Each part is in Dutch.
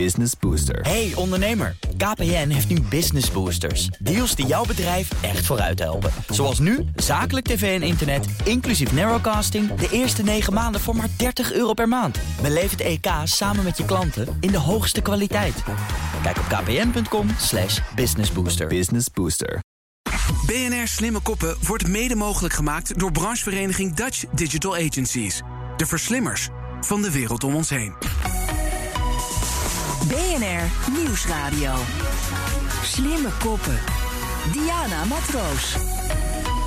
Business Booster. Hey ondernemer, KPN heeft nu Business Boosters. Deals die jouw bedrijf echt vooruit helpen. Zoals nu, zakelijk tv en internet, inclusief narrowcasting... de eerste 9 maanden voor maar 30 euro per maand. Beleef het EK samen met je klanten in de hoogste kwaliteit. Kijk op kpn.com slash businessbooster. Business Booster. BNR Slimme Koppen wordt mede mogelijk gemaakt door branchevereniging Dutch Digital Agencies. De verslimmers van de wereld om ons heen. BNR Nieuwsradio. Slimme koppen. Diana Matroos.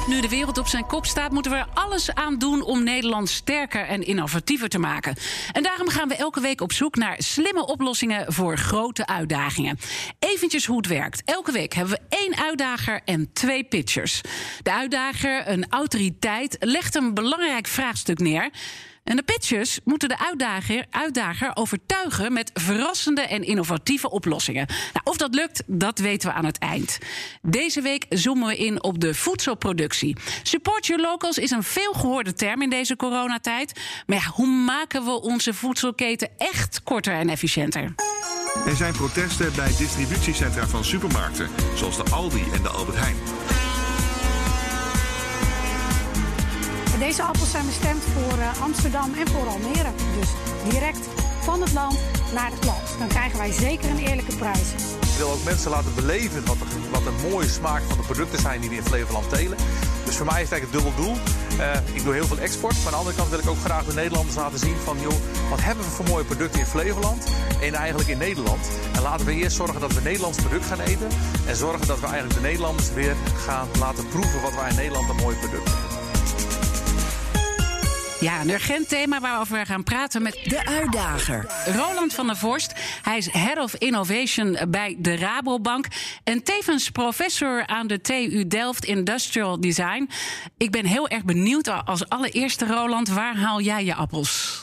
Nu de wereld op zijn kop staat, moeten we er alles aan doen om Nederland sterker en innovatiever te maken. En daarom gaan we elke week op zoek naar slimme oplossingen voor grote uitdagingen. Eventjes hoe het werkt. Elke week hebben we één uitdager en twee pitchers. De uitdager, een autoriteit, legt een belangrijk vraagstuk neer. En de pitchers moeten de uitdager, uitdager overtuigen met verrassende en innovatieve oplossingen. Nou, of dat lukt, dat weten we aan het eind. Deze week zoomen we in op de voedselproductie. Support your locals is een veelgehoorde term in deze coronatijd. Maar ja, hoe maken we onze voedselketen echt korter en efficiënter? Er zijn protesten bij distributiecentra van supermarkten, zoals de Aldi en de Albert Heijn. Deze appels zijn bestemd voor uh, Amsterdam en voor Almere. Dus direct van het land naar de klant. Dan krijgen wij zeker een eerlijke prijs. Ik wil ook mensen laten beleven wat, er, wat een mooie smaak van de producten zijn die we in Flevoland telen. Dus voor mij is het eigenlijk het dubbel doel. Uh, ik doe heel veel export, maar aan de andere kant wil ik ook graag de Nederlanders laten zien van... joh, wat hebben we voor mooie producten in Flevoland en eigenlijk in Nederland. En laten we eerst zorgen dat we Nederlands product gaan eten... en zorgen dat we eigenlijk de Nederlanders weer gaan laten proeven wat wij in Nederland een mooi product hebben. Ja, een urgent thema waarover we gaan praten met de uitdager. Roland van der Vorst. Hij is Head of Innovation bij de Rabobank. En tevens professor aan de TU Delft Industrial Design. Ik ben heel erg benieuwd als allereerste, Roland, waar haal jij je appels?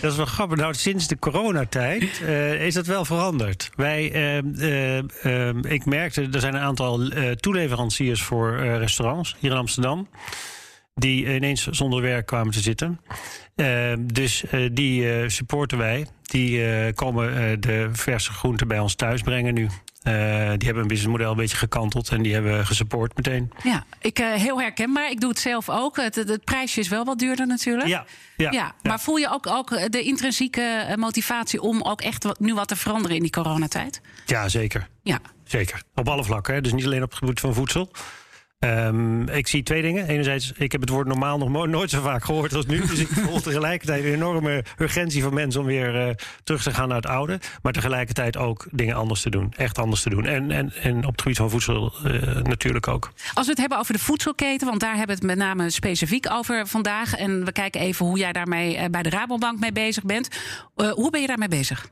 Dat is wel grappig. Nou, sinds de coronatijd uh, is dat wel veranderd. Wij, uh, uh, ik merkte, er zijn een aantal toeleveranciers voor restaurants hier in Amsterdam die ineens zonder werk kwamen te zitten. Uh, dus uh, die uh, supporten wij. Die komen de verse groenten bij ons thuis brengen nu. die hebben een businessmodel een beetje gekanteld en die hebben gesupport meteen. Ja, ik, heel herkenbaar. Ik doe het zelf ook. Het, het, prijsje is wel wat duurder natuurlijk. Ja, ja, ja, maar voel je ook, ook de intrinsieke motivatie om ook echt wat, nu wat te veranderen in die coronatijd? Ja, zeker. Ja. Zeker. Op alle vlakken. Hè? Dus niet alleen op het gebied van voedsel. Um, ik zie twee dingen. Enerzijds, ik heb het woord normaal nog nooit zo vaak gehoord als nu. Dus ik voel tegelijkertijd een enorme urgentie van mensen om weer uh, terug te gaan naar het oude. Maar tegelijkertijd ook dingen anders te doen. Echt anders te doen. En, en, en op het gebied van voedsel uh, natuurlijk ook. Als we het hebben over de voedselketen, want daar hebben we het met name specifiek over vandaag. En we kijken even hoe jij daarmee uh, bij de Rabobank mee bezig bent. hoe ben je daarmee bezig?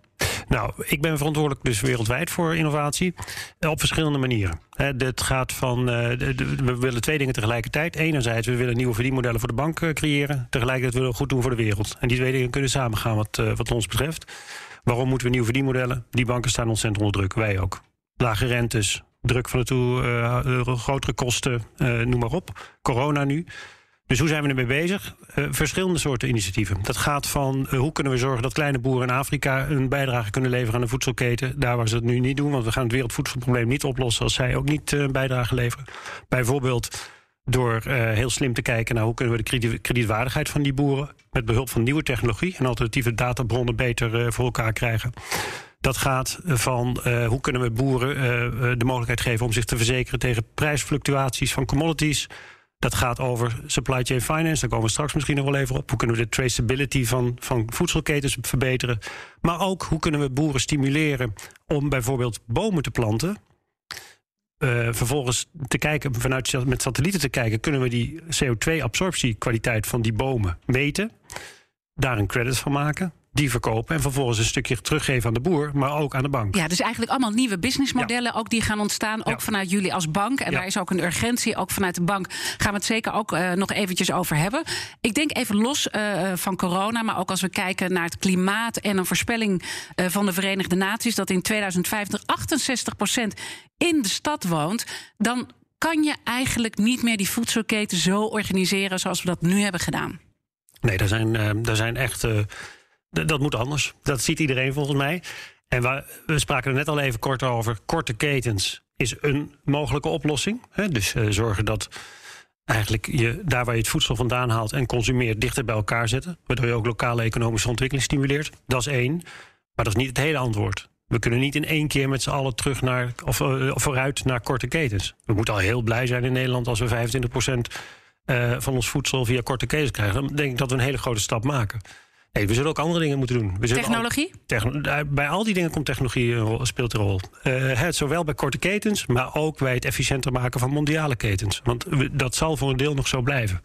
Nou, ik ben verantwoordelijk dus wereldwijd voor innovatie. Op verschillende manieren. Het gaat van, we willen twee dingen tegelijkertijd. Enerzijds, we willen nieuwe verdienmodellen voor de bank creëren. Tegelijkertijd willen we goed doen voor de wereld. En die twee dingen kunnen samengaan wat, wat ons betreft. Waarom moeten we nieuwe verdienmodellen? Die banken staan ontzettend onder druk, wij ook. Lage rentes, druk van de toe, grotere kosten, noem maar op. Corona nu. Dus hoe zijn we ermee bezig? Uh, verschillende soorten initiatieven. Dat gaat van uh, hoe kunnen we zorgen dat kleine boeren in Afrika een bijdrage kunnen leveren aan de voedselketen. Daar waar ze dat nu niet doen, want we gaan het wereldvoedselprobleem niet oplossen als zij ook niet uh, een bijdrage leveren. Bijvoorbeeld door heel slim te kijken naar hoe kunnen we de kredietwaardigheid van die boeren met behulp van nieuwe technologie en alternatieve databronnen beter voor elkaar krijgen. Dat gaat van hoe kunnen we boeren de mogelijkheid geven om zich te verzekeren tegen prijsfluctuaties van commodities. Dat gaat over supply chain finance. Daar komen we straks misschien nog wel even op. Hoe kunnen we de traceability van, van voedselketens verbeteren? Maar ook hoe kunnen we boeren stimuleren om bijvoorbeeld bomen te planten. Uh, vervolgens te kijken, vanuit met satellieten te kijken, kunnen we die CO2-absorptiekwaliteit van die bomen meten. Daar een credit van maken die verkopen en vervolgens een stukje teruggeven aan de boer, maar ook aan de bank. Ja, dus eigenlijk allemaal nieuwe businessmodellen ook die gaan ontstaan, ook vanuit jullie als bank. En daar is ook een urgentie, ook vanuit de bank gaan we het zeker ook uh, nog eventjes over hebben. Ik denk even los uh, van corona, maar ook als we kijken naar het klimaat en een voorspelling uh, van de Verenigde Naties dat in 2050 68% in de stad woont, dan kan je eigenlijk niet meer die voedselketen zo organiseren zoals we dat nu hebben gedaan. Nee, daar zijn, daar zijn echt dat moet anders. Dat ziet iedereen volgens mij. En we, we spraken er net al even kort over. Korte ketens is een mogelijke oplossing. Hè? Dus eh, zorgen dat eigenlijk je daar waar je het voedsel vandaan haalt en consumeert dichter bij elkaar zetten. Waardoor je ook lokale economische ontwikkeling stimuleert. Dat is één. Maar dat is niet het hele antwoord. We kunnen niet in één keer met z'n allen terug naar of, eh, vooruit naar korte ketens. We moeten al heel blij zijn in Nederland als we 25% eh, van ons voedsel via korte ketens krijgen. Dan denk ik dat we een hele grote stap maken. Nee, we zullen ook andere dingen moeten doen. We Technologie? eh, bij al die dingen komt technologie een rol, speelt een rol. Eh, het, zowel bij korte ketens, maar ook bij het efficiënter maken van mondiale ketens. Want we- dat zal voor een deel nog zo blijven.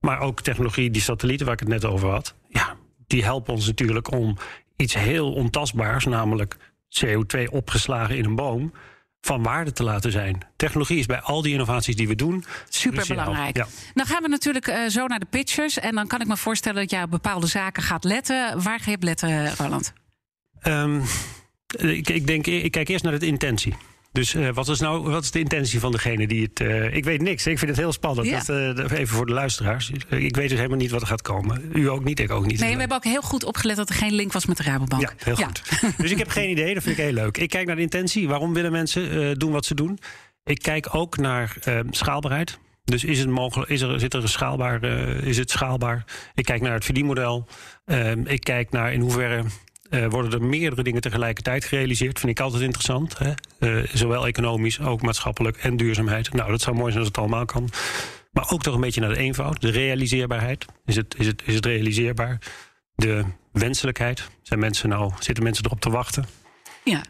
Maar ook technologie, die satellieten waar ik het net over had, ja, die helpen ons natuurlijk om iets heel ontastbaars, namelijk CO2 opgeslagen in een boom, van waarde te laten zijn. Technologie is bij al die innovaties die we doen Super belangrijk. Ja. Dan gaan we natuurlijk eh, zo naar de pitchers. En dan kan ik me voorstellen dat jij op bepaalde zaken gaat letten. Waar ga je op letten, Roland? Ehm, ik, ik, denk, ik kijk eerst naar de intentie. Dus eh, wat, is nou, wat is de intentie van degene die het. eh, ik weet niks. Ik vind het heel spannend. Ja. Dat, eh, even voor de luisteraars. Ik weet dus helemaal niet wat er gaat komen. U ook niet, ik ook niet. Nee, we hebben ook heel goed opgelet dat er geen link was met de Rabobank. Ja, heel goed. Dus ik heb geen idee. Dat vind ik heel leuk. Ik kijk naar de intentie. Waarom willen mensen doen wat ze doen? Ik kijk ook naar schaalbaarheid. Dus is het mogelijk, is er, zit er een schaalbaar, is het schaalbaar? Ik kijk naar het verdienmodel. Ehm, ik kijk naar in hoeverre eh, worden er meerdere dingen tegelijkertijd gerealiseerd. Vind ik altijd interessant. Hè? Eh, zowel economisch, ook maatschappelijk en duurzaamheid. Nou, dat zou mooi zijn als het allemaal kan. Maar ook toch een beetje naar de eenvoud, de realiseerbaarheid. Is het, is het, is het realiseerbaar? De wenselijkheid. Zijn mensen nou, zitten mensen erop te wachten? Ja.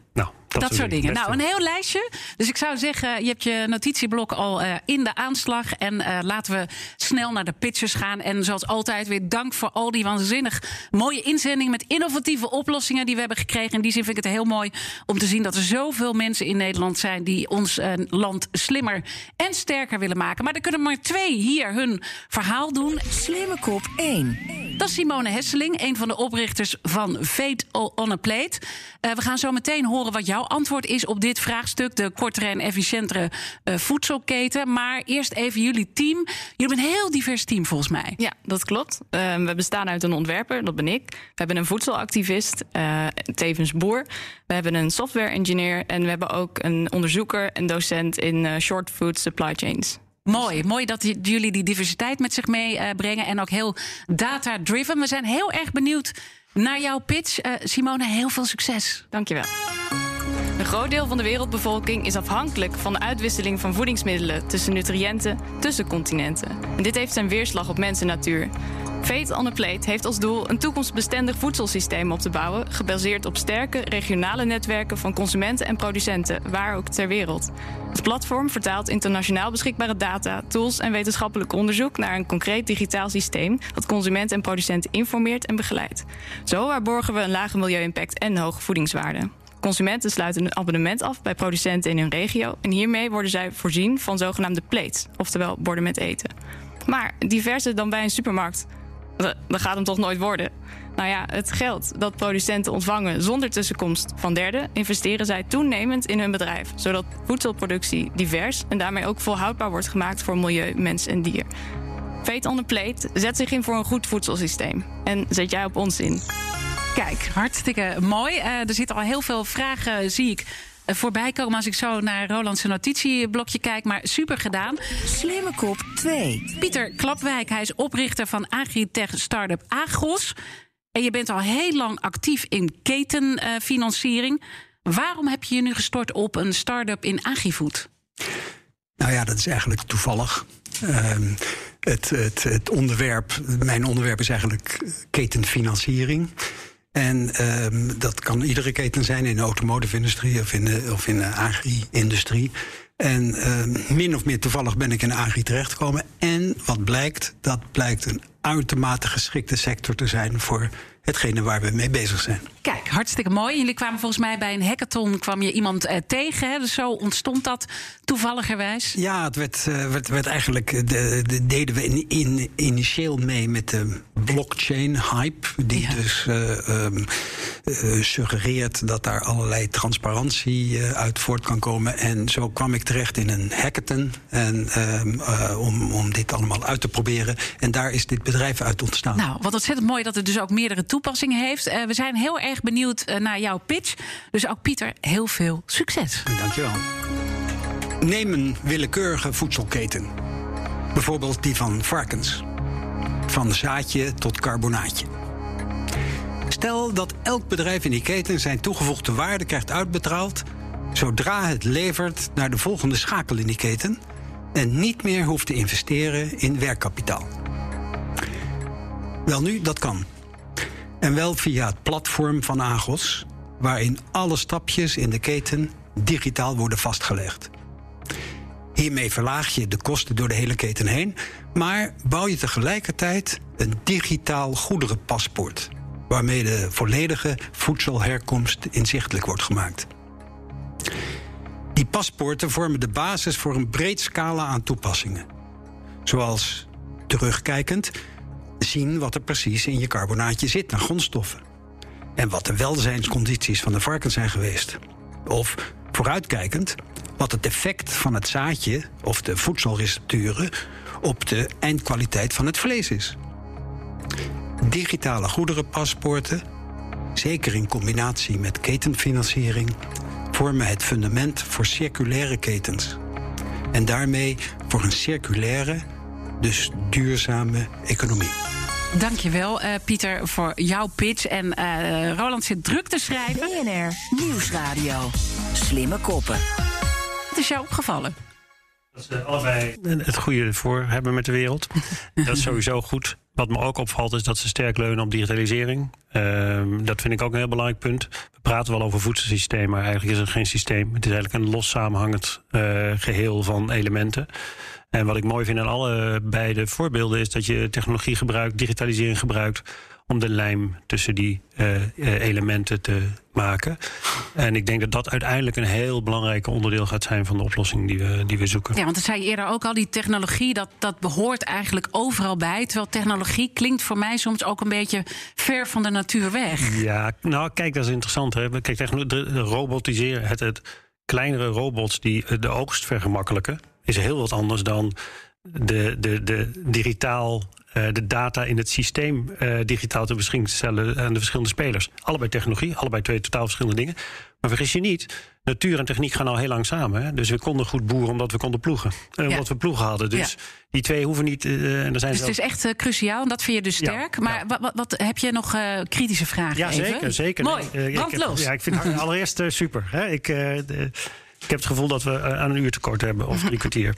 Nou, Dat, soort dingen. Nou, een heel lijstje. Dus ik zou zeggen, je hebt je notitieblok al eh, in de aanslag. En eh, laten we snel naar de pitchers gaan. En zoals altijd weer dank voor al die waanzinnig mooie inzendingen... met innovatieve oplossingen die we hebben gekregen. In die zin vind ik het heel mooi om te zien... dat er zoveel mensen in Nederland zijn... die ons eh, land slimmer en sterker willen maken. Maar er kunnen maar twee hier hun verhaal doen. Slimme kop 1. Dat is Simone Hesseling, een van de oprichters van Fate on a Plate. Eh, we gaan zo meteen horen wat jouw antwoord is op dit vraagstuk. De kortere en efficiëntere eh, voedselketen. Maar eerst even jullie team. Jullie hebben een heel divers team volgens mij. Ja, dat klopt. Eh, we bestaan uit een ontwerper, dat ben ik. We hebben een voedselactivist, eh, tevens boer. We hebben een software engineer en we hebben ook een onderzoeker en docent in eh, short food supply chains. Mooi, mooi dat jullie die diversiteit met zich meebrengen. en ook heel data-driven. We zijn heel erg benieuwd naar jouw pitch. Eh, Simone, heel veel succes. Dankjewel. Een groot deel van de wereldbevolking is afhankelijk van de uitwisseling van voedingsmiddelen tussen nutriënten tussen continenten. En dit heeft zijn weerslag op mens en natuur. Fate on a Plate heeft als doel een toekomstbestendig voedselsysteem op te bouwen, gebaseerd op sterke regionale netwerken van consumenten en producenten, waar ook ter wereld. Het platform vertaalt internationaal beschikbare data, tools en wetenschappelijk onderzoek naar een concreet digitaal systeem dat consumenten en producenten informeert en begeleidt. Zo waarborgen we een lage milieu-impact en hoge voedingswaarde. Consumenten sluiten een abonnement af bij producenten in hun regio en hiermee worden zij voorzien van zogenaamde plates, oftewel borden met eten. Maar diverser dan bij een supermarkt, dat gaat hem toch nooit worden. Nou ja, het geld dat producenten ontvangen zonder tussenkomst van derden, investeren zij toenemend in hun bedrijf, zodat voedselproductie divers en daarmee ook volhoudbaar wordt gemaakt voor milieu, mens en dier. Fate on the Plate zet zich in voor een goed voedselsysteem. En zet jij op ons in. Kijk, hartstikke mooi. Eh, er zitten al heel veel vragen, zie ik, eh, voorbij komen als ik zo naar Roland's notitieblokje kijk. Maar super gedaan. Slimme kop 2. Pieter Klapwijk, hij is oprichter van agritech startup Agros. En je bent al heel lang actief in ketenfinanciering. Waarom heb je je nu gestort op een start-up in agrifood? Nou ja, dat is eigenlijk toevallig. Ehm, het, het, het onderwerp, mijn onderwerp is eigenlijk ketenfinanciering. En ehm, dat kan iedere keten zijn in de automotive-industrie of in de, of in de agri-industrie. En ehm, min of meer toevallig ben ik in agri terechtgekomen. En wat blijkt, dat blijkt een uitermate geschikte sector te zijn voor hetgene waar we mee bezig zijn. Kijk, hartstikke mooi. Jullie kwamen volgens mij bij een hackathon kwam je iemand eh, tegen. Hè? Dus zo ontstond dat toevalligerwijs. Ja, het werd, uh, werd, werd eigenlijk. De, de, deden we in, in, initieel mee met de blockchain-hype. Die ja. dus uh, um, suggereert dat daar allerlei transparantie uit voort kan komen. En zo kwam ik terecht in een hackathon. En, um, om, om dit allemaal uit te proberen. En daar is dit bedrijf uit ontstaan. Nou, wat ontzettend mooi dat het dus ook meerdere toepassingen heeft. we zijn heel erg benieuwd naar jouw pitch. Dus ook Pieter, heel veel succes. Dankjewel. Neem een willekeurige voedselketen. Bijvoorbeeld die van varkens. Van zaadje tot carbonaatje. Stel dat elk bedrijf in die keten zijn toegevoegde waarde krijgt uitbetaald zodra het levert naar de volgende schakel in die keten en niet meer hoeft te investeren in werkkapitaal. Wel nu, dat kan. En wel via het platform van Agos, waarin alle stapjes in de keten digitaal worden vastgelegd. Hiermee verlaag je de kosten door de hele keten heen, maar bouw je tegelijkertijd een digitaal goederenpaspoort, waarmee de volledige voedselherkomst inzichtelijk wordt gemaakt. Die paspoorten vormen de basis voor een breed scala aan toepassingen. Zoals terugkijkend zien wat er precies in je carbonaatje zit naar grondstoffen. En wat de welzijnscondities van de varkens zijn geweest. Of vooruitkijkend wat het effect van het zaadje of de voedselrecepturen op de eindkwaliteit van het vlees is. Digitale goederenpaspoorten, zeker in combinatie met ketenfinanciering, vormen het fundament voor circulaire ketens. En daarmee voor een circulaire, dus duurzame economie. Dankjewel, uh, Pieter, voor jouw pitch. En uh, Roland zit druk te schrijven. BNR Nieuwsradio. Slimme koppen. Wat is jou opgevallen? Dat ze allebei het goede voor hebben met de wereld. dat is sowieso goed. Wat me ook opvalt is dat ze sterk leunen op digitalisering. Uh, dat vind ik ook een heel belangrijk punt. We praten wel over voedselsysteem, maar eigenlijk is het geen systeem. Het is eigenlijk een los samenhangend uh, geheel van elementen. En wat ik mooi vind aan alle beide voorbeelden is dat je technologie gebruikt, digitalisering gebruikt om de lijm tussen die uh, elementen te maken. En ik denk dat dat uiteindelijk een heel belangrijk onderdeel gaat zijn van de oplossing die we, die we zoeken. Ja, want dat zei je eerder ook al, die technologie, dat, dat behoort eigenlijk overal bij. Terwijl technologie klinkt voor mij soms ook een beetje ver van de natuur weg. Ja, nou kijk, dat is interessant. Hè? Kijk, de robotiseren, het, het kleinere robots die de oogst vergemakkelijken, is heel wat anders dan de, de, de digitaal uh, de data in het systeem uh, digitaal te beschikking stellen aan de verschillende spelers. Allebei technologie, allebei twee totaal verschillende dingen. Maar vergis je niet, natuur en techniek gaan al heel lang samen. Hè? Dus we konden goed boeren omdat we konden ploegen. En ja. omdat we ploegen hadden. Dus ja. die twee hoeven niet. En er zijn dus het is echt cruciaal en dat vind je dus sterk. Ja, maar wat, wat, heb je nog kritische vragen? Ja, even? zeker. zeker. Mooi, brandloos. Ik heb, ja, ik vind het allereerst super. Hè? Ik, de, ik heb het gevoel dat we aan een uur tekort hebben, of drie kwartier.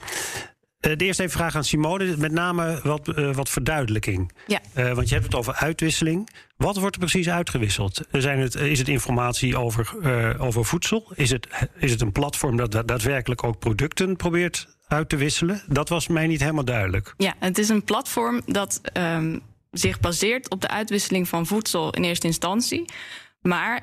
Uh, de eerste even vraag aan Simone, met name wat, uh, wat verduidelijking. Ja. Uh, want je hebt het over uitwisseling. Wat wordt er precies uitgewisseld? Zijn het, is het informatie over, over voedsel? Is het, is het een platform dat daadwerkelijk ook producten probeert uit te wisselen? Dat was mij niet helemaal duidelijk. Ja, het is een platform dat um, zich baseert op de uitwisseling van voedsel in eerste instantie. Maar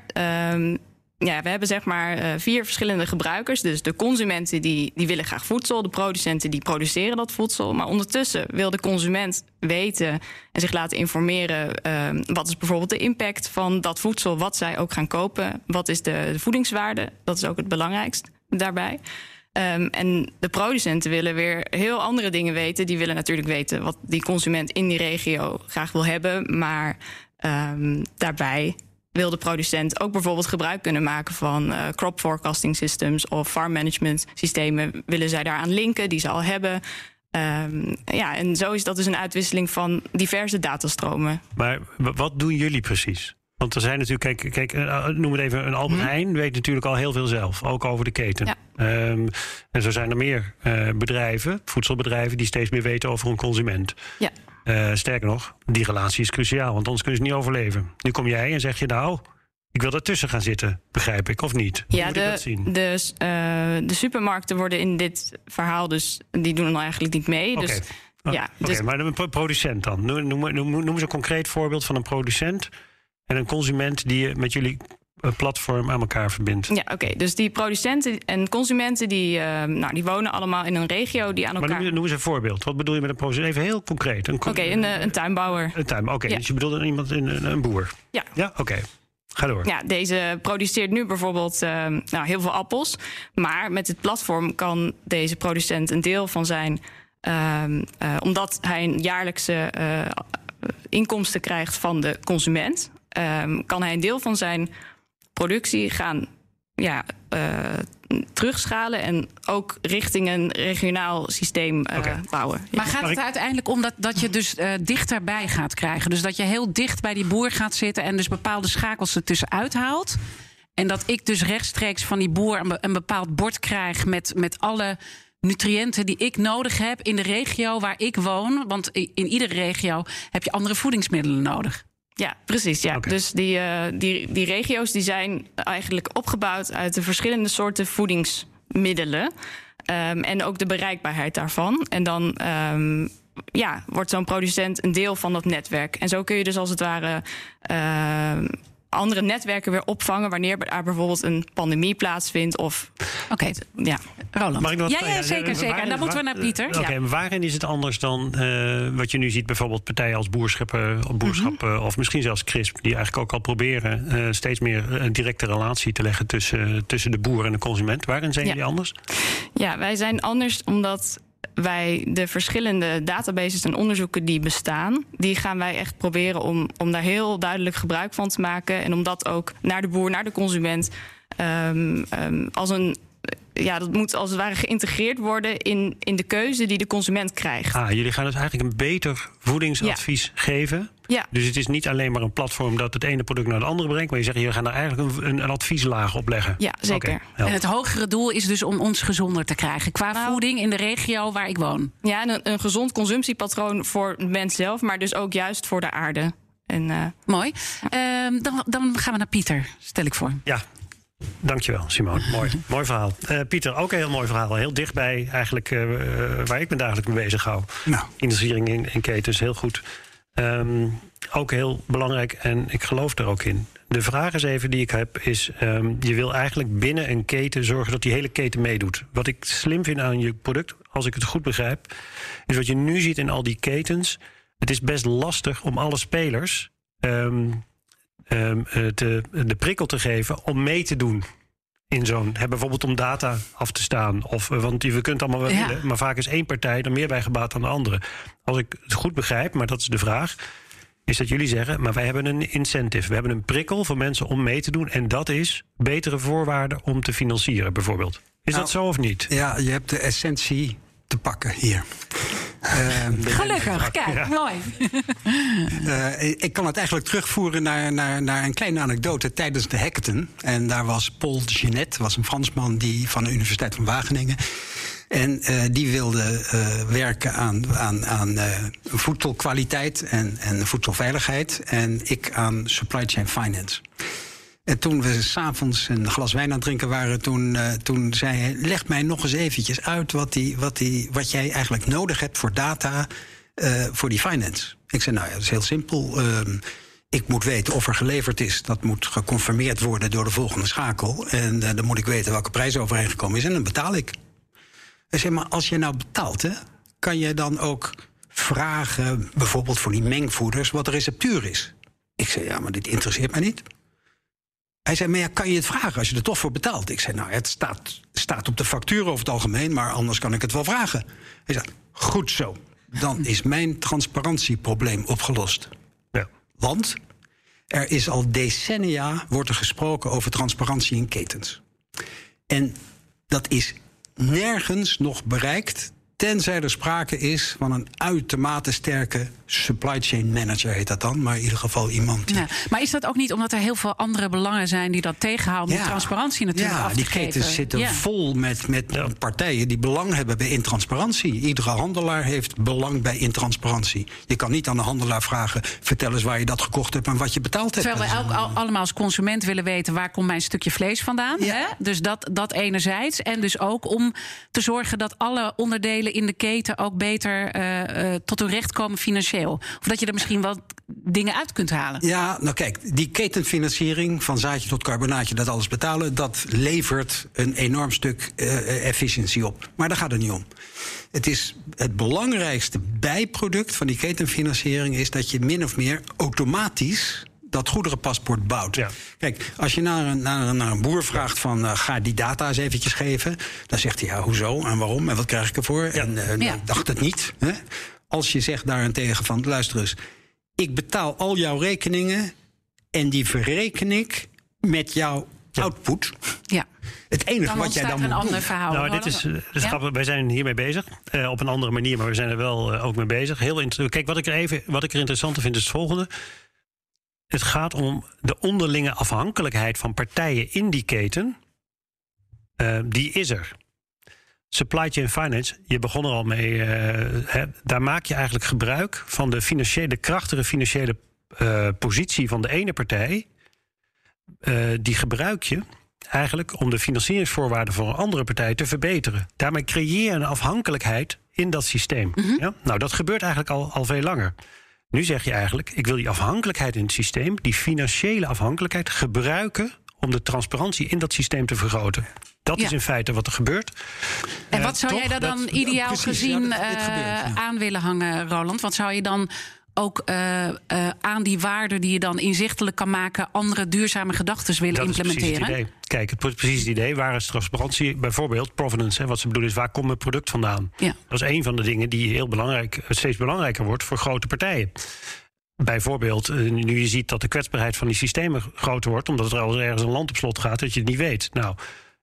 um, ja, we hebben zeg maar uh, vier verschillende gebruikers. Dus de consumenten die, die willen graag voedsel. De producenten die produceren dat voedsel. Maar ondertussen wil de consument weten en zich laten informeren... Uh, wat is bijvoorbeeld de impact van dat voedsel, wat zij ook gaan kopen. Wat is de, de voedingswaarde? Dat is ook het belangrijkst daarbij. Um, en de producenten willen weer heel andere dingen weten. Die willen natuurlijk weten wat die consument in die regio graag wil hebben. Maar um, daarbij wil de producent ook bijvoorbeeld gebruik kunnen maken van uh, crop forecasting systems of farm management systemen. Willen zij daaraan linken, die ze al hebben. Um, ja, en zo is dat dus een uitwisseling van diverse datastromen. Maar wat doen jullie precies? Want er zijn natuurlijk, kijk, kijk uh, noem het even, een Albert Heijn mm -hmm. weet natuurlijk al heel veel zelf, ook over de keten. Ja. Um, en zo zijn er meer uh, bedrijven, voedselbedrijven, die steeds meer weten over een consument. Ja. Uh, sterker nog, die relatie is cruciaal, want anders kunnen ze niet overleven. Nu kom jij en zeg je nou, ik wil ertussen gaan zitten, begrijp ik, of niet? Hoe ja, moet de, ik dat zien? De, uh, de supermarkten worden in dit verhaal dus, die doen er eigenlijk niet mee. Dus, oh, ja, okay, dus, maar een producent dan. Noem, noem, noem, noem eens een concreet voorbeeld van een producent. En een consument die met jullie eh, platform aan elkaar verbindt. Ja, oké. Dus die producenten en consumenten die, uh, nou, die wonen allemaal in een regio die aan elkaar. Maar noem, noem eens een voorbeeld. Wat bedoel je met een producent? Even heel concreet. Oké, okay, een, een, tuinbouwer. Een tuinbouwer. Oké, okay, ja. dus je bedoelt iemand een, een boer. Ja. Ja, oké. Ga door. Ja, deze produceert nu bijvoorbeeld uh, nou, heel veel appels. Maar met het platform kan deze producent een deel van zijn. Uh, uh, omdat hij een jaarlijkse inkomsten krijgt van de consument, ehm, kan hij een deel van zijn productie gaan ja, terugschalen en ook richting een regionaal systeem uh, okay. bouwen. Maar gaat het uiteindelijk om dat, dat je dus uh, dichterbij gaat krijgen? Dus dat je heel dicht bij die boer gaat zitten en dus bepaalde schakels ertussen uithaalt? En dat ik dus rechtstreeks van die boer een, een bepaald bord krijg met, met alle nutriënten die ik nodig heb in de regio waar ik woon. Want in iedere regio heb je andere voedingsmiddelen nodig. Ja, precies. Ja. Okay. Dus die, uh, die, die regio's die zijn eigenlijk opgebouwd uit de verschillende soorten voedingsmiddelen. Um, en ook de bereikbaarheid daarvan. En dan um, ja, wordt zo'n producent een deel van dat netwerk. En zo kun je dus als het ware uh, andere netwerken weer opvangen wanneer er bijvoorbeeld een pandemie plaatsvindt. Of Oké, okay. ja. Roland. Mag ik nog ja, ja, zeker, zeker. En dan moeten we naar Pieter. Oké, okay, ja. maar waarin is het anders dan uh, wat je nu ziet, bijvoorbeeld partijen als boerschappen, of, boerschap, mm -hmm. of misschien zelfs CRISP, die eigenlijk ook al proberen uh, steeds meer een directe relatie te leggen tussen, tussen de boer en de consument. Waarin zijn ja. jullie anders? Ja, wij zijn anders omdat wij de verschillende databases en onderzoeken die bestaan, die gaan wij echt proberen om, om daar heel duidelijk gebruik van te maken. En om dat ook naar de boer, naar de consument, um, um, als een. Ja, dat moet als het ware geïntegreerd worden in, in de keuze die de consument krijgt. Ah, jullie gaan dus eigenlijk een beter voedingsadvies ja. geven. Ja. Dus het is niet alleen maar een platform dat het ene product naar het andere brengt. Maar je zegt, je gaan daar eigenlijk een, een, advieslaag op leggen. Ja, zeker. Okay, en het hogere doel is dus om ons gezonder te krijgen. Qua nou, voeding in de regio waar ik woon. Ja, en een, een gezond consumptiepatroon voor de mens zelf. Maar dus ook juist voor de aarde. En, uh, Mooi. Ja. Uh, dan, dan gaan we naar Pieter, stel ik voor. Ja, Dankjewel, Simone. Mooi, mooi verhaal. Uh, Pieter, ook een heel mooi verhaal. Heel dichtbij eigenlijk uh, waar ik me dagelijks mee bezig hou. Nou. Industrie in, in ketens, heel goed. Um, ook heel belangrijk en ik geloof er ook in. De vraag is even die ik heb, is... Um, je wil eigenlijk binnen een keten zorgen dat die hele keten meedoet. Wat ik slim vind aan je product, als ik het goed begrijp... is wat je nu ziet in al die ketens... het is best lastig om alle spelers... Um, te, de prikkel te geven om mee te doen in zo'n. Bijvoorbeeld om data af te staan. Of, want we kunt allemaal wel Ja. willen, maar vaak is één partij er meer bij gebaat dan de andere. Als ik het goed begrijp, maar dat is de vraag. Is dat jullie zeggen, maar wij hebben een incentive. We hebben een prikkel voor mensen om mee te doen. En dat is betere voorwaarden om te financieren, bijvoorbeeld. Is Nou, dat zo of niet? Ja, je hebt de essentie te pakken hier. Ehm, Gelukkig, kijk, mooi. Eh, ik kan het eigenlijk terugvoeren naar, naar, naar een kleine anekdote tijdens de hackathon. En daar was Paul Genet, was een Fransman die, van de Universiteit van Wageningen. En eh, die wilde eh, werken aan, aan, aan eh, voedselkwaliteit en, en voedselveiligheid. En ik aan supply chain finance. En toen we s'avonds een glas wijn aan het drinken waren, toen, eh, toen zei hij: Leg mij nog eens eventjes uit wat, die, wat, die, wat jij eigenlijk nodig hebt voor data eh, voor die finance. Ik zei: Nou ja, dat is heel simpel. Ehm, ik moet weten of er geleverd is. Dat moet geconfirmeerd worden door de volgende schakel. En eh, dan moet ik weten welke prijs overeengekomen is. En dan betaal ik. Hij zei: Maar als je nou betaalt, hè, kan je dan ook vragen, bijvoorbeeld voor die mengvoeders, wat de receptuur is? Ik zei: Ja, maar dit interesseert mij niet. Hij zei, maar ja, kan je het vragen als je er toch voor betaalt? Ik zei, nou, het staat, staat op de factuur over het algemeen, maar anders kan ik het wel vragen. Hij zei, goed zo. Dan is mijn transparantieprobleem opgelost. Ja. Want er is al decennia wordt er gesproken over transparantie in ketens. En dat is nergens nog bereikt. Tenzij er sprake is van een uitermate sterke supply chain manager, heet dat dan. Maar in ieder geval iemand die Ja. Maar is dat ook niet omdat er heel veel andere belangen zijn die dat tegenhouden om die transparantie natuurlijk ja, af te die geven? ketens zitten Ja. vol met, met partijen die belang hebben bij intransparantie. Iedere handelaar heeft belang bij intransparantie. Je kan niet aan de handelaar vragen: vertel eens waar je dat gekocht hebt en wat je betaald hebt. Terwijl we ook allemaal als consument willen weten waar komt mijn stukje vlees vandaan. Hè? Dus dat, dat enerzijds. En dus ook om te zorgen dat alle onderdelen in de keten ook beter uh, tot hun recht komen financieel? Of dat je er misschien wat dingen uit kunt halen? Ja, nou kijk, die ketenfinanciering van zaadje tot carbonaatje, dat alles betalen, dat levert een enorm stuk uh, efficiëntie op. Maar daar gaat het niet om. Het is het belangrijkste bijproduct van die ketenfinanciering is dat je min of meer automatisch dat goederenpaspoort bouwt. Ja. Kijk, als je naar een, naar, naar een boer vraagt van uh, ga die data eens eventjes geven, dan zegt hij ja, hoezo en waarom en wat krijg ik ervoor? Ja. En uh, ja. dacht het niet. Hè? Als je zegt daarentegen van luister eens, ik betaal al jouw rekeningen en die verreken ik met jouw output. Ja. Het enige wat jij dan een moet ander doen. verhaal. Nou, dit is, dit is grappig. Wij zijn hiermee bezig. Uh, op een andere manier, maar we zijn er wel uh, ook mee bezig. Heel Kijk, wat ik er even wat ik er interessanter vind is het volgende. Het gaat om de onderlinge afhankelijkheid van partijen in die keten. Uh, die is er. Supply chain finance, je begon er al mee. Hè, daar maak je eigenlijk gebruik van de financiële, krachtige financiële positie van de ene partij. die gebruik je eigenlijk om de financieringsvoorwaarden voor een andere partij te verbeteren. Daarmee creëer je een afhankelijkheid in dat systeem. Mm -hmm. ja? Nou, dat gebeurt eigenlijk al, al veel langer. Nu zeg je eigenlijk, ik wil die afhankelijkheid in het systeem, die financiële afhankelijkheid, gebruiken om de transparantie in dat systeem te vergroten. Dat ja. is in feite wat er gebeurt. En wat zou uh, jij daar dan dat, ideaal precies, gezien ja, dat, uh, gebeurt, aan willen hangen, Roland? Wat zou je dan ook uh, uh, aan die waarden die je dan inzichtelijk kan maken, andere duurzame gedachten willen dat implementeren? Is precies het idee. Kijk, het, precies het idee. Waar is transparantie? Bijvoorbeeld provenance. Hè, wat ze bedoelen is, waar komt mijn product vandaan? Ja. Dat is een van de dingen die heel belangrijk, steeds belangrijker wordt voor grote partijen. Bijvoorbeeld, nu je ziet dat de kwetsbaarheid van die systemen groter wordt, omdat er al ergens een land op slot gaat, dat je het niet weet. Nou,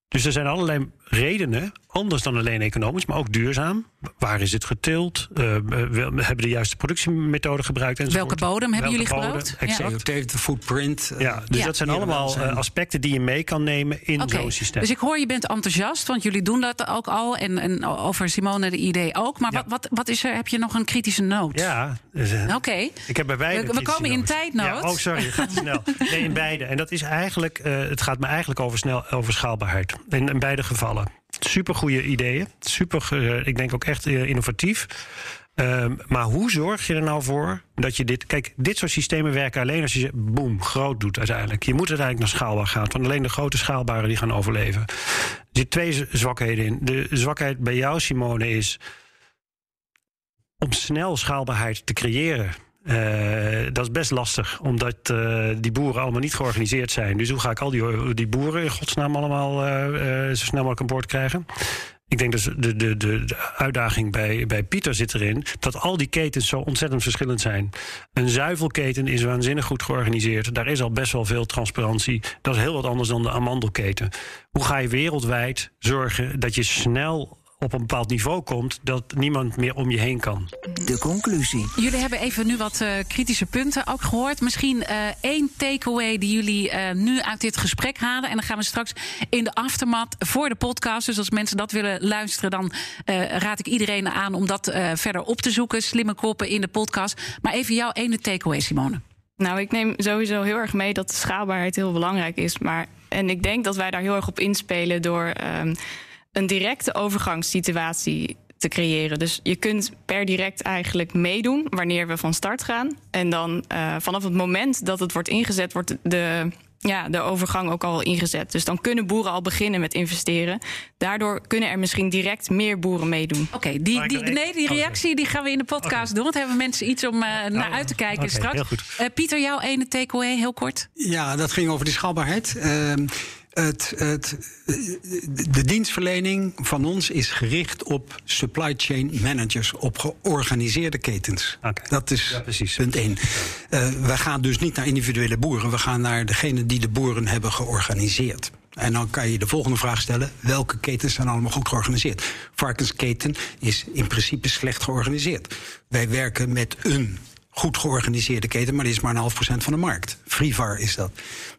dus er zijn allerlei redenen, anders dan alleen economisch, maar ook duurzaam. Waar is het geteeld? Uh, we hebben de juiste productiemethode gebruikt? Enzovoort. Welke bodem hebben Welke jullie bodem, gebruikt? Exact. Ja. De footprint. Uh, ja, dus ja. dat zijn allemaal zijn... aspecten die je mee kan nemen in okay. zo'n systeem. Dus ik hoor, je bent enthousiast, want jullie doen dat ook al. En, en over Simone de idee ook. Maar ja. wat, wat, wat is er? Heb je nog een kritische noot? Ja. Dus, Oké. Okay. Ik heb bij beide We, we komen in tijdnood. Ja, oh, sorry, het gaat te snel. Nee, in beide. En dat is eigenlijk, het gaat me eigenlijk over, snel, over schaalbaarheid. In, in beide gevallen. Super goede ideeën. Super, uh, ik denk ook echt uh, innovatief. Uh, maar hoe zorg je er nou voor dat je dit. Kijk, dit soort systemen werken alleen als je ze boem, groot doet uiteindelijk. Je moet uiteindelijk naar schaalbaar gaan. Want alleen de grote schaalbaren die gaan overleven. Er zitten twee zwakheden in. De zwakheid bij jou, Simone, is om snel schaalbaarheid te creëren. Uh, dat is best lastig, omdat uh, die boeren allemaal niet georganiseerd zijn. Dus hoe ga ik al die, die boeren in godsnaam allemaal uh, zo snel mogelijk aan boord krijgen? Ik denk dus de, de, de, de uitdaging bij, bij Pieter zit erin dat al die ketens zo ontzettend verschillend zijn. Een zuivelketen is waanzinnig goed georganiseerd. Daar is al best wel veel transparantie. Dat is heel wat anders dan de amandelketen. Hoe ga je wereldwijd zorgen dat je snel op een bepaald niveau komt dat niemand meer om je heen kan. De conclusie. Jullie hebben even nu wat uh, kritische punten ook gehoord. Misschien uh, één takeaway die jullie uh, nu uit dit gesprek halen. En dan gaan we straks in de aftermath voor de podcast. Dus als mensen dat willen luisteren, dan raad ik iedereen aan om dat verder op te zoeken. Slimme koppen in de podcast. Maar even jouw ene takeaway, Simone. Nou, ik neem sowieso heel erg mee dat de schaalbaarheid heel belangrijk is. Maar, en ik denk dat wij daar heel erg op inspelen door. Um, een directe overgangssituatie te creëren. Dus je kunt per direct eigenlijk meedoen wanneer we van start gaan. En dan uh, vanaf het moment dat het wordt ingezet, wordt de, ja, de overgang ook al ingezet. Dus dan kunnen boeren al beginnen met investeren. Daardoor kunnen er misschien direct meer boeren meedoen. Oké, okay, die, die, nee, die reactie die gaan we in de podcast okay. doen. Want hebben mensen iets om uh, naar uit te kijken okay, straks. Uh, Pieter, jouw ene takeaway, heel kort. Ja, dat ging over die schaalbaarheid. Het, het, de dienstverlening van ons is gericht op supply chain managers, op georganiseerde ketens. Okay. Dat is ja, precies. punt één. Uh, we gaan dus niet naar individuele boeren, we gaan naar degene die de boeren hebben georganiseerd. En dan kan je de volgende vraag stellen: welke ketens zijn allemaal goed georganiseerd? Varkensketen is in principe slecht georganiseerd. Wij werken met een goed georganiseerde keten, maar die is maar een half procent van de markt. Frivar is dat.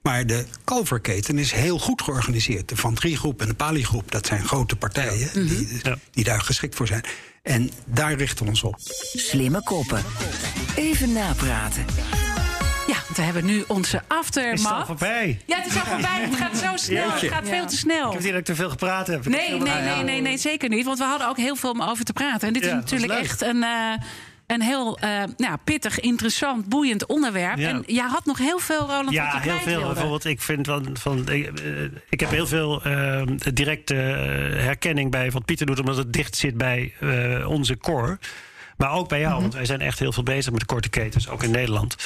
Maar de kalverketen is heel goed georganiseerd. De Van Groep en de Pali-groep, dat zijn grote partijen ja. die, ja. die daar geschikt voor zijn. En daar richten we ons op. Slimme koppen. Even napraten. Ja, we hebben nu onze aftermath. Is het al voorbij? Ja, het is al voorbij. Het gaat zo snel. Jeetje. Het gaat Ja. veel te snel. Ik heb ik te veel gepraat heb. Nee, nee, nee, nee, nee, zeker niet. Want we hadden ook heel veel om over te praten. En dit Ja, is is natuurlijk echt een, eh, een heel eh, nou, pittig, interessant, boeiend onderwerp. Ja. En jij had nog heel veel, Roland, wat je Ja, heel veel. wilde. Bijvoorbeeld, ik vind van, van ik, eh, ik heb heel veel eh, directe herkenning bij wat Pieter doet, omdat het dicht zit bij onze core. Maar ook bij jou, Mhm. want wij zijn echt heel veel bezig met korte ketens, ook in Nederland.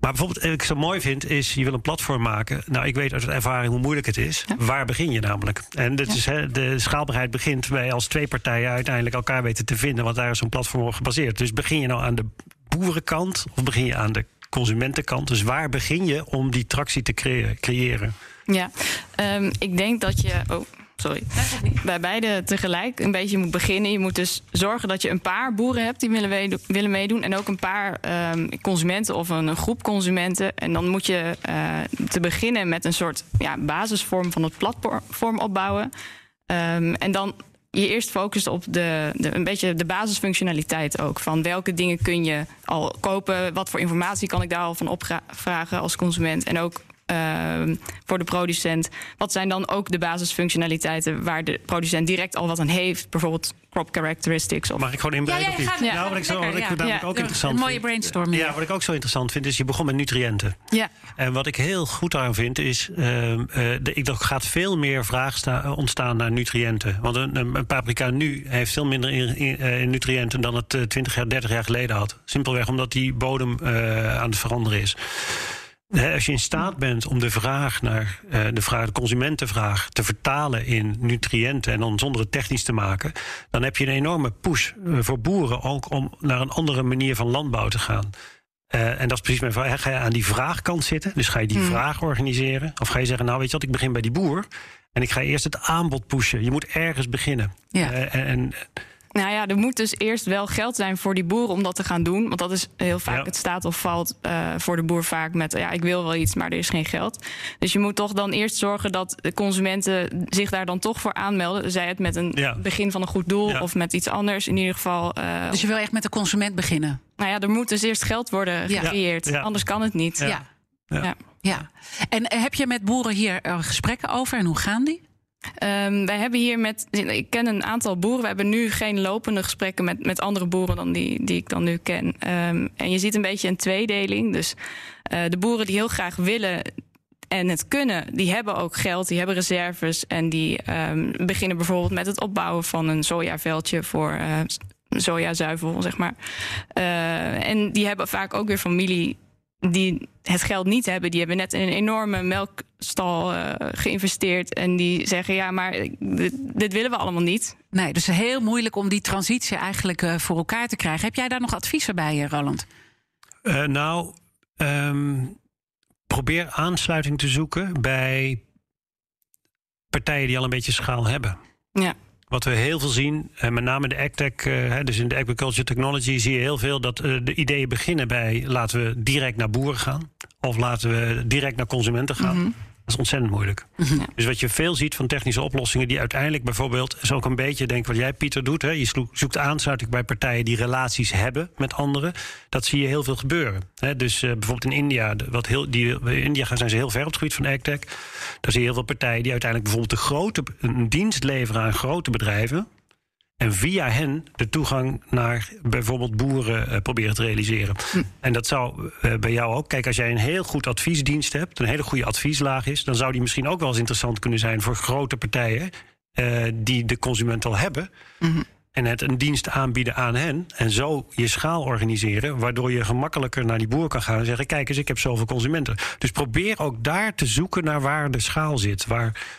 Maar bijvoorbeeld, wat ik zo mooi vind, is je wil een platform maken. Nou, ik weet uit ervaring hoe moeilijk het is. Waar begin je namelijk? En dit is, hè, de schaalbaarheid begint bij als twee partijen uiteindelijk elkaar weten te vinden, want daar is zo'n platform op gebaseerd. Dus begin je nou aan de boerenkant of begin je aan de consumentenkant? Dus waar begin je om die tractie te creëren? Ja, Ehm, ik denk dat je. Oh, sorry. Bij beide tegelijk een beetje moet beginnen. Je moet dus zorgen dat je een paar boeren hebt die willen, meedo- willen meedoen. En ook een paar ehm, consumenten of een, een groep consumenten. En dan moet je eh, te beginnen met een soort ja, basisvorm van het platform opbouwen. Ehm, en dan je eerst focust op de, de, een beetje de basisfunctionaliteit ook. Van welke dingen kun je al kopen? Wat voor informatie kan ik daar al van opvragen als consument? En ook ehm, voor de producent. Wat zijn dan ook de basisfunctionaliteiten waar de producent direct al wat aan heeft? Bijvoorbeeld crop characteristics. Of Mag ik gewoon inbreken? Ja, ja, ja, nou, wat ik, zo, wat ik lekker, ja. namelijk Ja. ook Een interessant mooie vind. brainstorming. Ja, wat ik ook zo interessant vind, is je begon met nutriënten. ja. En wat ik heel goed aan vind, is ehm, eh, de, ik, er gaat veel meer vraag sta- ontstaan naar nutriënten. Want een, een, een paprika nu heeft veel minder in, in, eh, nutriënten dan het eh, 20 jaar, 30 jaar geleden had. Simpelweg omdat die bodem eh, aan het veranderen is. Als je in staat bent om de vraag naar eh, de, vraag, de consumentenvraag te vertalen in nutriënten en dan zonder het technisch te maken, dan heb je een enorme push eh, voor boeren ook om naar een andere manier van landbouw te gaan. Eh, en dat is precies mijn vraag. Ga je aan die vraagkant zitten? Dus ga je die vraag organiseren? Of ga je zeggen, nou weet je wat, ik begin bij die boer. En ik ga eerst het aanbod pushen. Je moet ergens beginnen. Ja. En, en Nou ja, er moet dus eerst wel geld zijn voor die boeren om dat te gaan doen. Want dat is heel vaak Ja. het staat of valt eh, voor de boer vaak met... ja, ik wil wel iets, maar er is geen geld. Dus je moet toch dan eerst zorgen dat de consumenten zich daar dan toch voor aanmelden. Zij het met een Ja. begin van een goed doel Ja. of met iets anders. In ieder geval, eh, Dus je wil echt met de consument beginnen. nou ja, er moet dus eerst geld worden gecreëerd. Ja. Anders kan het niet. Ja. Ja. ja. Ja. En eh, heb je met boeren hier gesprekken over en hoe gaan die? Ehm, wij hebben hier met. Ik ken een aantal boeren. We hebben nu geen lopende gesprekken met, met andere boeren dan die, die ik dan nu ken. Ehm, en je ziet een beetje een tweedeling. Dus eh, de boeren die heel graag willen en het kunnen, die hebben ook geld, die hebben reserves. En die ehm, beginnen bijvoorbeeld met het opbouwen van een sojaveldje voor eh, sojazuivel, zeg maar. Eh, en die hebben vaak ook weer familie die het geld niet hebben, die hebben net in een enorme melkstal eh, geïnvesteerd. En die zeggen: Ja, maar dit, dit willen we allemaal niet. Nee, dus heel moeilijk om die transitie eigenlijk eh, voor elkaar te krijgen. Heb jij daar nog adviezen bij, eh, Roland? Eh, nou, ehm, probeer aansluiting te zoeken bij partijen die al een beetje schaal hebben. Ja. Wat we heel veel zien, en met name de AgTech, eh, dus in de Agriculture Technology, zie je heel veel dat eh, de ideeën beginnen bij laten we direct naar boeren gaan. Of laten we direct naar consumenten gaan. Dat is ontzettend moeilijk. Dus wat je veel ziet van technische oplossingen, die uiteindelijk bijvoorbeeld, is ook een beetje, denk wat jij Pieter doet. Hè, je zoekt aansluiting bij partijen die relaties hebben met anderen. Dat zie je heel veel gebeuren. Hè, dus eh, bijvoorbeeld in India, wat heel, die, in India gaan- zijn ze heel ver op het gebied van AgTech. Daar zie je heel veel partijen die uiteindelijk bijvoorbeeld de grote, een dienst leveren aan grote bedrijven. En via hen de toegang naar bijvoorbeeld boeren eh, proberen te realiseren. En dat zou eh, bij jou ook. Kijk, als jij een heel goed adviesdienst hebt, een hele goede advieslaag is, dan zou die misschien ook wel eens interessant kunnen zijn voor grote partijen eh, die de consument al hebben. En het een dienst aanbieden aan hen. En zo je schaal organiseren. Waardoor je gemakkelijker naar die boer kan gaan en zeggen: Kijk eens, ik heb zoveel consumenten. Dus probeer ook daar te zoeken naar waar de schaal zit. Waar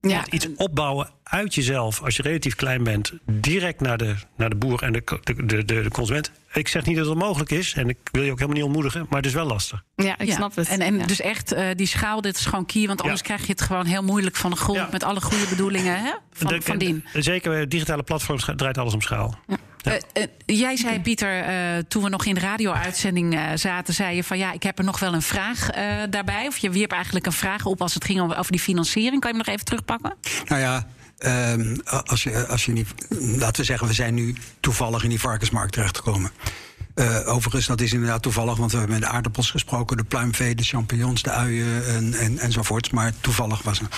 Ja. iets opbouwen uit jezelf, als je relatief klein bent, direct naar de, naar de boer en de, de, de, de, consument. Ik zeg niet dat het mogelijk is en ik wil je ook helemaal niet ontmoedigen, maar het is wel lastig. Ja, ik Ja. snap het. En, en Ja. dus echt, eh, die schaal, dit is gewoon key. Want anders Ja. krijg je het gewoon heel moeilijk van de grond... Ja. met alle goede bedoelingen hè? Van, De- van dien. Zeker, eh, digitale platforms draait alles om schaal. Ja. Eh, jij zei, Pieter, eh, toen we nog in de radio-uitzending zaten... zei je van, ja, ik heb er nog wel een vraag eh, daarbij. Of je wierp eigenlijk een vraag op als het ging over, over die financiering. Kan je hem nog even terugpakken? Nou ja, ehm, als je, als je niet, laten we zeggen, we zijn nu toevallig in die varkensmarkt terechtgekomen. Uh, overigens, dat is inderdaad toevallig, want we hebben met de aardappels gesproken, de pluimvee, de champignons, de uien en, en, enzovoorts. Maar toevallig was het.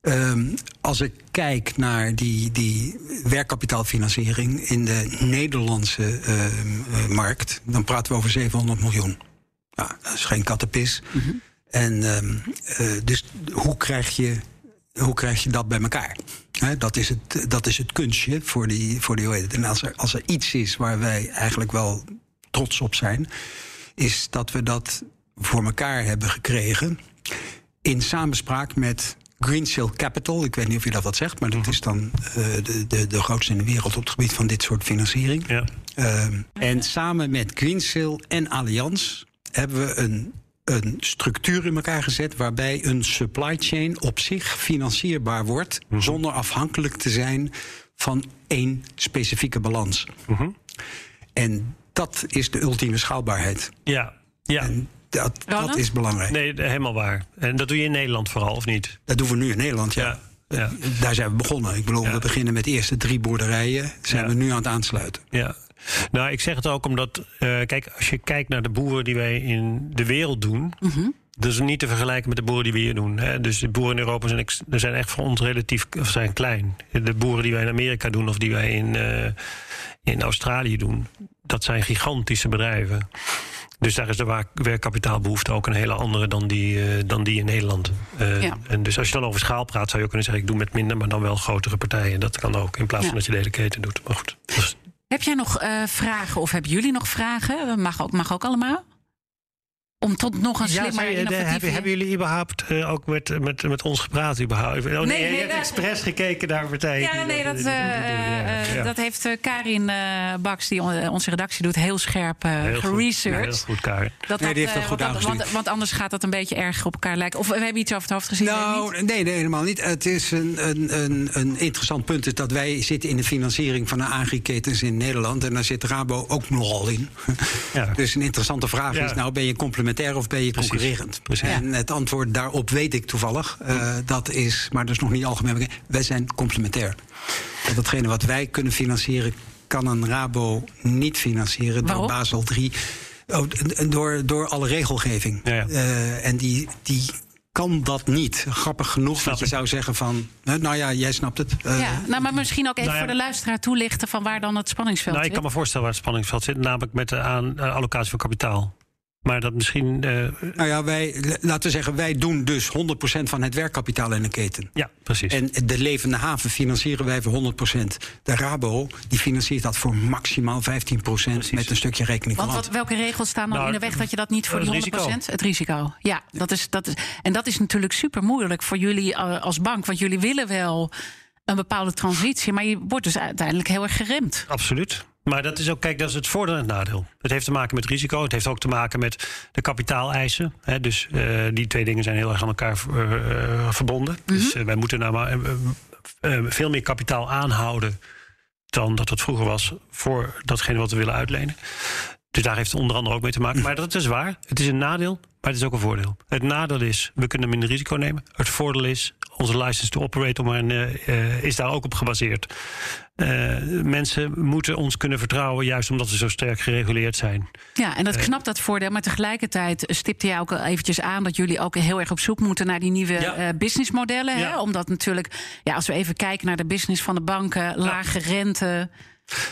Um, als ik kijk naar die, die werkkapitaalfinanciering in de Nederlandse uh, uh, markt, dan praten we over 700 miljoen. Nou, dat is geen kattenpis. Mm -hmm. En um, dus hoe krijg je hoe krijg je dat bij elkaar? He, dat, is het, dat is het kunstje voor die, voor die hoe En als er, als er iets is waar wij eigenlijk wel trots op zijn, is dat we dat voor elkaar hebben gekregen in samenspraak met Greensill Capital. Ik weet niet of je dat wat zegt, maar dat is dan uh, de, de, de grootste in de wereld op het gebied van dit soort financiering. Ja. Uh, en samen met Greensill en Allianz hebben we een een structuur in elkaar gezet waarbij een supply chain op zich financierbaar wordt mm -hmm. zonder afhankelijk te zijn van één specifieke balans. Mm -hmm. En dat is de ultieme schaalbaarheid. Ja, ja. En dat, dat is belangrijk. Nee, helemaal waar. En dat doe je in Nederland vooral, of niet? Dat doen we nu in Nederland, ja. ja. ja. Daar zijn we begonnen. Ik bedoel, ja. we beginnen met de eerste drie boerderijen. Zijn we nu aan het aansluiten. Ja, nou, ik zeg het ook omdat, uh, kijk, als je kijkt naar de boeren die wij in de wereld doen. Mm -hmm. Dat is niet te vergelijken met de boeren die we hier doen. Hè. Dus de boeren in Europa zijn, zijn echt voor ons relatief of zijn klein. De boeren die wij in Amerika doen of die wij in, uh, in Australië doen, dat zijn gigantische bedrijven. Dus daar is de werkkapitaalbehoefte ook een hele andere dan die, uh, dan die in Nederland. Uh, ja. En dus als je dan over schaal praat, zou je kunnen zeggen: ik doe met minder, maar dan wel grotere partijen. Dat kan ook, in plaats ja. van dat je de hele keten doet. Maar goed. Dus heb jij nog uh, vragen of hebben jullie nog vragen? Mag ook, mag ook allemaal. Om tot nog een slimmer ja, innovatieve... Hebben, hebben jullie überhaupt uh, ook met, met, met ons gepraat? Überhaupt? Oh, nee, nee, nee je hebt expres gekeken naar partijen. Ja, nee, dat, uh, uh, ja. dat heeft Karin Baks, die onze redactie doet, heel scherp geresearched. Heel goed, Karin. Dat nee, die heeft dat goed want, want, want, anders gaat dat een beetje erg op elkaar lijken. Of we hebben iets over het hoofd gezien? Nou, nee, nee, helemaal niet. Het is een, een, een, een interessant punt is dat wij zitten in de financiering van de agriketens in Nederland. En daar zit Rabo ook nogal in. Ja. dus een interessante vraag is, nou ben je complementair of ben je concurrerend? Precies. En het antwoord daarop weet ik toevallig. Uh, dat is, maar dat is nog niet algemeen bekend. Wij zijn complementair. En datgene wat wij kunnen financieren, kan een Rabo niet financieren Waarom? door Basel 3. Oh, door, door alle regelgeving. Ja, ja. Uh, en die, die kan dat niet. Grappig genoeg Snap dat je ik. zou zeggen van... nou ja, jij snapt het. Uh, ja, nou, maar misschien ook even nou ja, voor de luisteraar toelichten... van waar dan het spanningsveld nou, zit. Ik kan me voorstellen waar het spanningsveld zit. Namelijk met de aan, uh, allocatie van kapitaal. Maar dat misschien. Uh, nou ja, wij, laten we zeggen, wij doen dus 100% van het werkkapitaal in een keten. Ja, precies. En de levende haven financieren wij voor 100%. De Rabo die financiert dat voor maximaal 15% precies. met een stukje rekening Want wat, welke regels staan dan nou, in de weg dat je dat niet voor die 100%? Risico. Het risico. Ja, dat is, dat is, en dat is natuurlijk super moeilijk voor jullie als bank. Want jullie willen wel een bepaalde transitie, maar je wordt dus uiteindelijk heel erg geremd. Absoluut. Maar dat is ook, kijk, dat is het voordeel en het nadeel. Het heeft te maken met risico. Het heeft ook te maken met de kapitaaleisen. Hè, dus uh, die twee dingen zijn heel erg aan elkaar uh, verbonden. Mm -hmm. Dus uh, wij moeten nou maar veel meer kapitaal aanhouden dan dat het vroeger was voor datgene wat we willen uitlenen. Dus daar heeft het onder andere ook mee te maken. Maar dat is waar. Het is een nadeel, maar het is ook een voordeel. Het nadeel is, we kunnen minder risico nemen. Het voordeel is, onze license to operate maar, uh, is daar ook op gebaseerd. Uh, mensen moeten ons kunnen vertrouwen, juist omdat we zo sterk gereguleerd zijn. Ja, en dat knapt dat voordeel. Maar tegelijkertijd stipte jij ook eventjes aan dat jullie ook heel erg op zoek moeten naar die nieuwe ja. businessmodellen. Ja. Hè? Omdat natuurlijk, ja, als we even kijken naar de business van de banken, lage rente.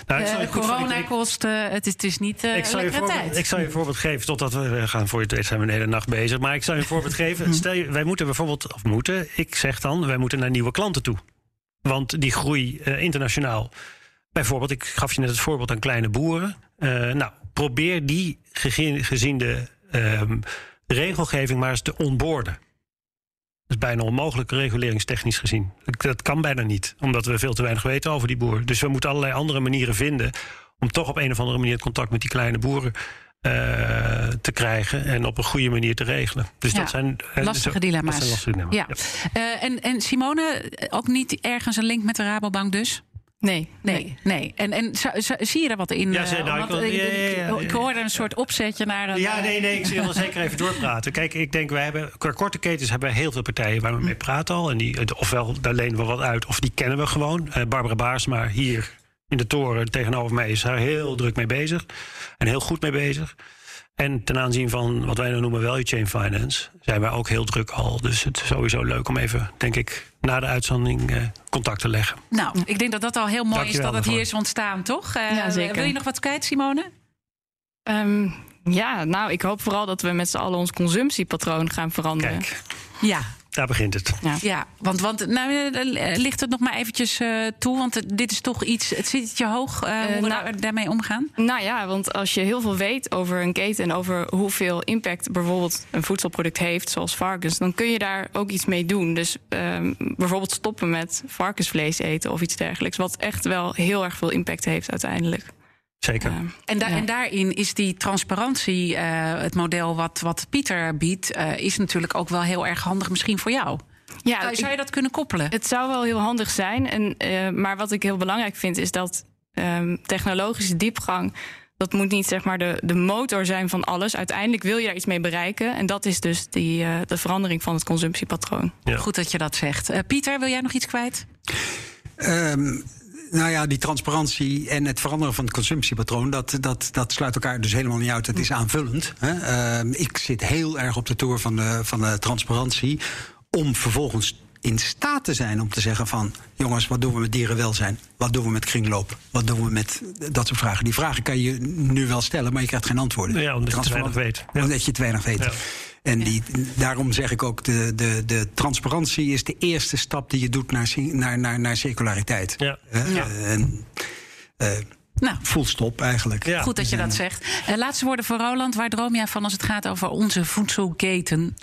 Nou, uh, coronakosten, het is, het is niet uh, ik zal je voorbeeld, tijd. Ik zal je een voorbeeld geven, totdat we gaan voor je weet zijn we de hele nacht bezig. Maar ik zal je een voorbeeld geven. Stel je, wij moeten bijvoorbeeld, of moeten, ik zeg dan, wij moeten naar nieuwe klanten toe. Want die groei uh, internationaal. Bijvoorbeeld, ik gaf je net het voorbeeld aan kleine boeren. Nou, probeer die gezien de um, regelgeving maar eens te onboorden. Dat is bijna onmogelijk reguleringstechnisch gezien. Dat kan bijna niet, omdat we veel te weinig weten over die boeren. Dus we moeten allerlei andere manieren vinden om toch op een of andere manier het contact met die kleine boeren uh, te krijgen en op een goede manier te regelen. Dus ja, dat zijn lastige dat dilemma's. Dat zijn lastige dilemma's. Ja. ja. Uh, en, en Simone, ook niet ergens een link met de Rabobank dus? Nee, nee, nee. En, en zie je daar wat in? Ja, zei, nou, want, ik, ja, ja, ja, ik hoorde een soort opzetje naar een. Ja, nee, nee, ik wil wel zeker even doorpraten. Kijk, ik denk, wij hebben qua korte ketens hebben we heel veel partijen waar we mee praten al. En die, ofwel daar lenen we wat uit, of die kennen we gewoon. Uh, Barbara Baarsma hier in de toren tegenover mij is daar heel druk mee bezig. En heel goed mee bezig. En ten aanzien van wat wij dan noemen value chain finance, zijn wij ook heel druk al. Dus het is sowieso leuk om even, denk ik, na de uitzending eh, contact te leggen. Nou, ik denk dat dat al heel mooi Dankjewel is dat het hier is ontstaan, toch? Eh, Ja, zeker. Wil je nog wat kwijt, Simone? Ehm, ja, nou, ik hoop vooral dat we met z'n allen ons consumptiepatroon gaan veranderen. Kijk, Ja. Daar begint het. Ja. Ja, want, want nou, eh, ligt het nog maar eventjes eh, toe? Want eh, dit is toch iets, het zit je hoog eh, hoe we nou- daar- daarmee omgaan? Nou ja, want als je heel veel weet over een keten en over hoeveel impact bijvoorbeeld een voedselproduct heeft, zoals varkens, dan kun je daar ook iets mee doen. Dus ehm, bijvoorbeeld stoppen met varkensvlees eten of iets dergelijks, wat echt wel heel erg veel impact heeft uiteindelijk. Zeker. Ehm, En, da- Ja. en daarin is die transparantie, eh, het model wat, wat Pieter biedt, eh, is natuurlijk ook wel heel erg handig misschien voor jou. ja, zou, zou je dat kunnen koppelen? Het zou wel heel handig zijn. En, eh, maar wat ik heel belangrijk vind, is dat ehm, technologische diepgang. Dat moet niet zeg maar de, de motor zijn van alles. Uiteindelijk wil je daar iets mee bereiken. En dat is dus die, eh, de verandering van het consumptiepatroon. Ja. Goed dat je dat zegt. Eh, Pieter, wil jij nog iets kwijt? Ehm, nou ja, die transparantie en het veranderen van het consumptiepatroon, dat, dat, dat sluit elkaar dus helemaal niet uit. Het is aanvullend. Hè. Ehm, ik zit heel erg op de toer van de, van de transparantie. Om vervolgens in staat te zijn om te zeggen van... jongens, wat doen we met dierenwelzijn? Wat doen we met kringloop? Wat doen we met dat soort vragen? Die vragen kan je nu wel stellen, maar je krijgt geen antwoorden. Ja, omdat je te weinig weet. Ja. Omdat je te weinig weet. Ja. En die, daarom zeg ik ook, de, de, de transparantie is de eerste stap die je doet naar, naar, naar, naar circulariteit. Ja. Eh, Ja. En, eh, Nou, full stop eigenlijk. Ja. goed dat je dat zegt. Eh, laatste woorden voor Roland. Waar droom jij van als het gaat over onze voedselketen?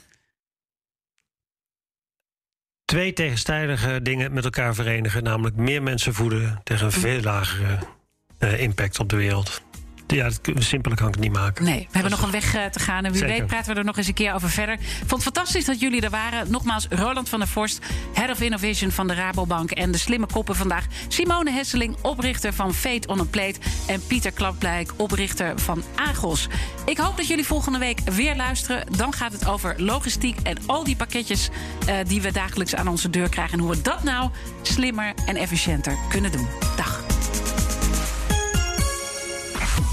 Twee tegenstrijdige dingen met elkaar verenigen. Namelijk meer mensen voeden tegen een veel lagere eh, impact op de wereld. Ja, dat, simpeler kan ik het niet maken. Nee, we hebben nog een weg eh, te gaan. En wie Zeker. weet praten we er nog eens een keer over verder. Ik vond het fantastisch dat jullie er waren. Nogmaals, Roland van der Vorst, Head of Innovation van de Rabobank. En de slimme koppen vandaag. Simone Hesseling, oprichter van Fate on a Plate. En Pieter Klapblijk, oprichter van Agos. Ik hoop dat jullie volgende week weer luisteren. Dan gaat het over logistiek en al die pakketjes eh, die we dagelijks aan onze deur krijgen. En hoe we dat nou slimmer en efficiënter kunnen doen. Dag.